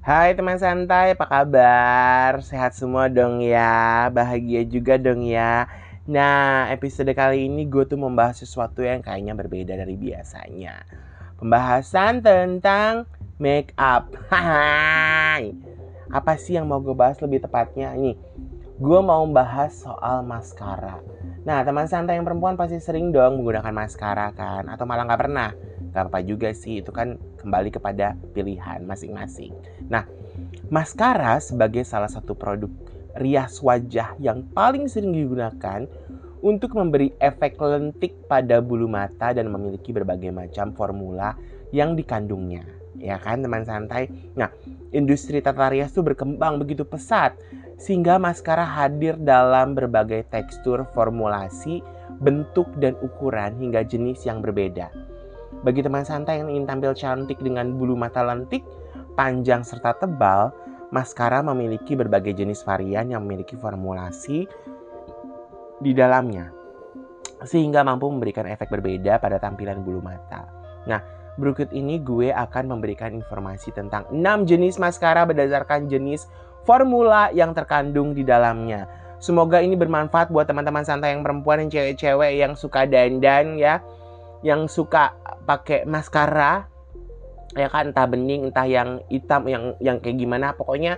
Hai teman santai, apa kabar? Sehat semua dong ya, bahagia juga dong ya. Nah, episode kali ini gue tuh membahas sesuatu yang kayaknya berbeda dari biasanya. Pembahasan tentang make up. Hai. Apa sih yang mau gue bahas lebih tepatnya? Ini, gue mau membahas soal maskara. Nah, teman santai yang perempuan pasti sering dong menggunakan maskara kan? Atau malah nggak pernah? Gak apa-apa juga sih, itu kan kembali kepada pilihan masing-masing. Nah, maskara sebagai salah satu produk rias wajah yang paling sering digunakan untuk memberi efek lentik pada bulu mata dan memiliki berbagai macam formula yang dikandungnya. Ya kan teman santai? Nah, industri tata rias itu berkembang begitu pesat sehingga maskara hadir dalam berbagai tekstur, formulasi, bentuk dan ukuran hingga jenis yang berbeda. Bagi teman santai yang ingin tampil cantik dengan bulu mata lentik, panjang serta tebal, maskara memiliki berbagai jenis varian yang memiliki formulasi di dalamnya sehingga mampu memberikan efek berbeda pada tampilan bulu mata. Nah, berikut ini gue akan memberikan informasi tentang 6 jenis maskara berdasarkan jenis formula yang terkandung di dalamnya. Semoga ini bermanfaat buat teman-teman santai yang perempuan dan cewek-cewek yang suka dandan ya, yang suka pakai maskara ya kan? Entah bening entah yang hitam yang yang kayak gimana. Pokoknya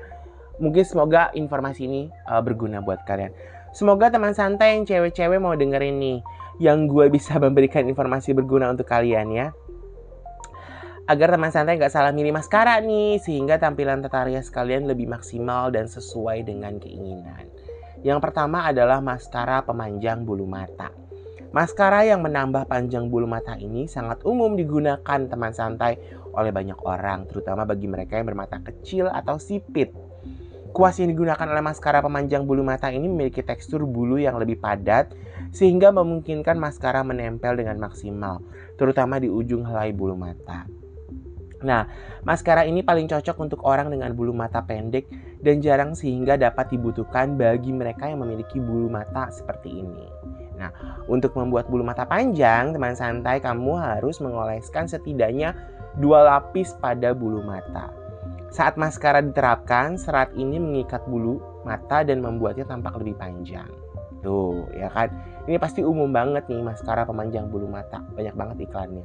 mungkin semoga informasi ini uh, berguna buat kalian. Semoga teman santai yang cewek-cewek mau dengerin nih yang gue bisa memberikan informasi berguna untuk kalian ya. Agar teman santai nggak salah milih maskara nih sehingga tampilan tata rias kalian lebih maksimal dan sesuai dengan keinginan. Yang pertama adalah maskara pemanjang bulu mata Maskara yang menambah panjang bulu mata ini sangat umum digunakan teman santai oleh banyak orang, terutama bagi mereka yang bermata kecil atau sipit. Kuas yang digunakan oleh maskara pemanjang bulu mata ini memiliki tekstur bulu yang lebih padat sehingga memungkinkan maskara menempel dengan maksimal, terutama di ujung helai bulu mata. Nah, maskara ini paling cocok untuk orang dengan bulu mata pendek dan jarang sehingga dapat dibutuhkan bagi mereka yang memiliki bulu mata seperti ini. Nah, untuk membuat bulu mata panjang, teman santai, kamu harus mengoleskan setidaknya dua lapis pada bulu mata. Saat maskara diterapkan, serat ini mengikat bulu mata dan membuatnya tampak lebih panjang. Tuh, ya kan? Ini pasti umum banget nih maskara pemanjang bulu mata. Banyak banget iklannya.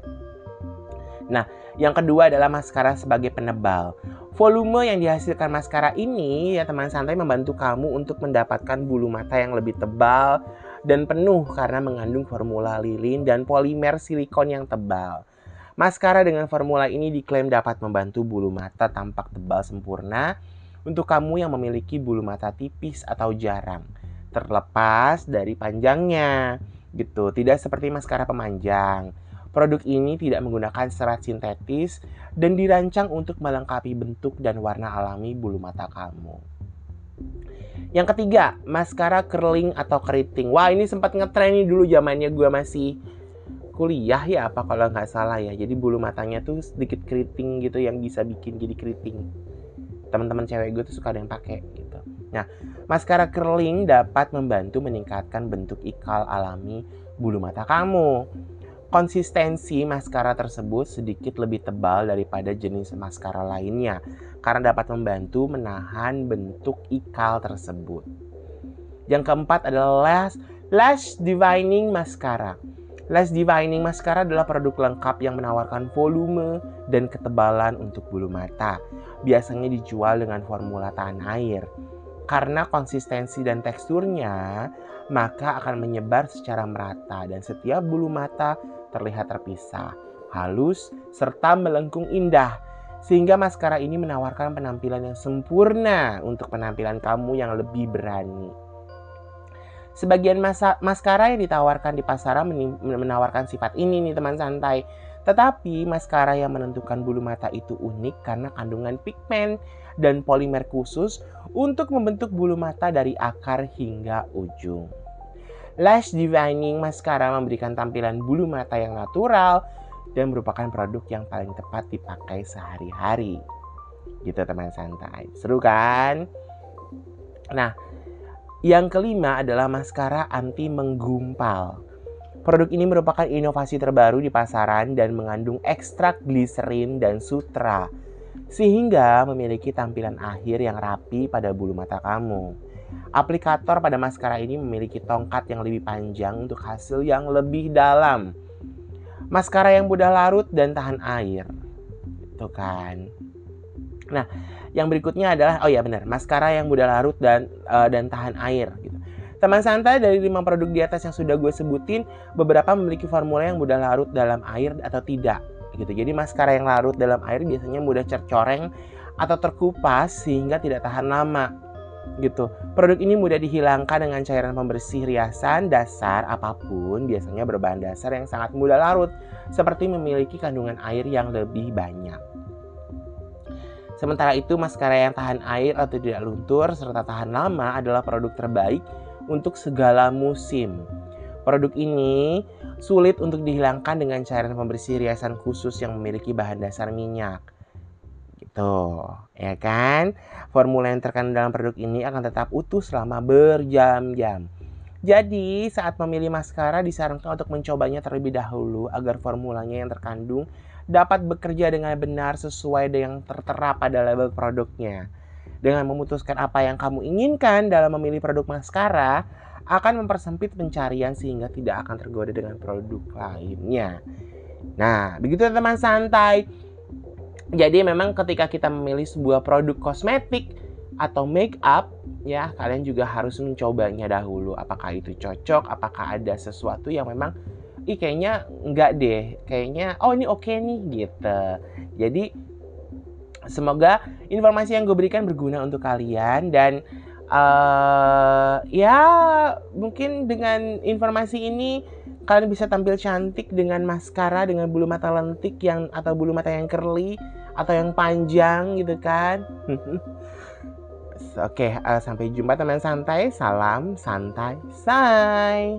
Nah, yang kedua adalah maskara sebagai penebal. Volume yang dihasilkan maskara ini ya teman santai membantu kamu untuk mendapatkan bulu mata yang lebih tebal dan penuh karena mengandung formula lilin dan polimer silikon yang tebal. Maskara dengan formula ini diklaim dapat membantu bulu mata tampak tebal sempurna untuk kamu yang memiliki bulu mata tipis atau jarang, terlepas dari panjangnya. Gitu, tidak seperti maskara pemanjang. Produk ini tidak menggunakan serat sintetis dan dirancang untuk melengkapi bentuk dan warna alami bulu mata kamu. Yang ketiga, maskara curling atau keriting. Wah, ini sempat ngetren nih dulu zamannya gue masih kuliah ya apa kalau nggak salah ya. Jadi bulu matanya tuh sedikit keriting gitu yang bisa bikin jadi keriting. Teman-teman cewek gue tuh suka ada yang pakai gitu. Nah, maskara curling dapat membantu meningkatkan bentuk ikal alami bulu mata kamu. Konsistensi maskara tersebut sedikit lebih tebal daripada jenis maskara lainnya karena dapat membantu menahan bentuk ikal tersebut. Yang keempat adalah lash, lash divining mascara. Lash divining mascara adalah produk lengkap yang menawarkan volume dan ketebalan untuk bulu mata. Biasanya dijual dengan formula tahan air. Karena konsistensi dan teksturnya, maka akan menyebar secara merata dan setiap bulu mata terlihat terpisah, halus, serta melengkung indah. Sehingga maskara ini menawarkan penampilan yang sempurna untuk penampilan kamu yang lebih berani. Sebagian masa, maskara yang ditawarkan di pasaran menawarkan sifat ini nih teman santai. Tetapi maskara yang menentukan bulu mata itu unik karena kandungan pigmen dan polimer khusus untuk membentuk bulu mata dari akar hingga ujung. Lash Divining Mascara memberikan tampilan bulu mata yang natural dan merupakan produk yang paling tepat dipakai sehari-hari. Gitu teman santai. Seru kan? Nah, yang kelima adalah maskara anti menggumpal. Produk ini merupakan inovasi terbaru di pasaran dan mengandung ekstrak gliserin dan sutra sehingga memiliki tampilan akhir yang rapi pada bulu mata kamu. Aplikator pada maskara ini memiliki tongkat yang lebih panjang untuk hasil yang lebih dalam. Maskara yang mudah larut dan tahan air. Itu kan. Nah, yang berikutnya adalah oh ya benar, maskara yang mudah larut dan uh, dan tahan air gitu. Teman santai dari lima produk di atas yang sudah gue sebutin, beberapa memiliki formula yang mudah larut dalam air atau tidak gitu. Jadi maskara yang larut dalam air biasanya mudah tercoreng atau terkupas sehingga tidak tahan lama gitu. Produk ini mudah dihilangkan dengan cairan pembersih riasan dasar apa pun, biasanya berbahan dasar yang sangat mudah larut, seperti memiliki kandungan air yang lebih banyak. Sementara itu, maskara yang tahan air atau tidak luntur serta tahan lama adalah produk terbaik untuk segala musim. Produk ini sulit untuk dihilangkan dengan cairan pembersih riasan khusus yang memiliki bahan dasar minyak. Gitu, ya kan? Formula yang terkandung dalam produk ini akan tetap utuh selama berjam-jam. Jadi, saat memilih maskara disarankan untuk mencobanya terlebih dahulu agar formulanya yang terkandung dapat bekerja dengan benar sesuai dengan tertera pada label produknya dengan memutuskan apa yang kamu inginkan dalam memilih produk maskara akan mempersempit pencarian sehingga tidak akan tergoda dengan produk lainnya. Nah, begitu teman santai. Jadi memang ketika kita memilih sebuah produk kosmetik atau make up ya kalian juga harus mencobanya dahulu apakah itu cocok, apakah ada sesuatu yang memang ih kayaknya enggak deh, kayaknya oh ini oke okay nih gitu. Jadi Semoga informasi yang gue berikan berguna untuk kalian dan uh, ya mungkin dengan informasi ini kalian bisa tampil cantik dengan maskara dengan bulu mata lentik yang atau bulu mata yang curly atau yang panjang gitu kan. Oke, okay, uh, sampai jumpa teman santai. Salam santai, say.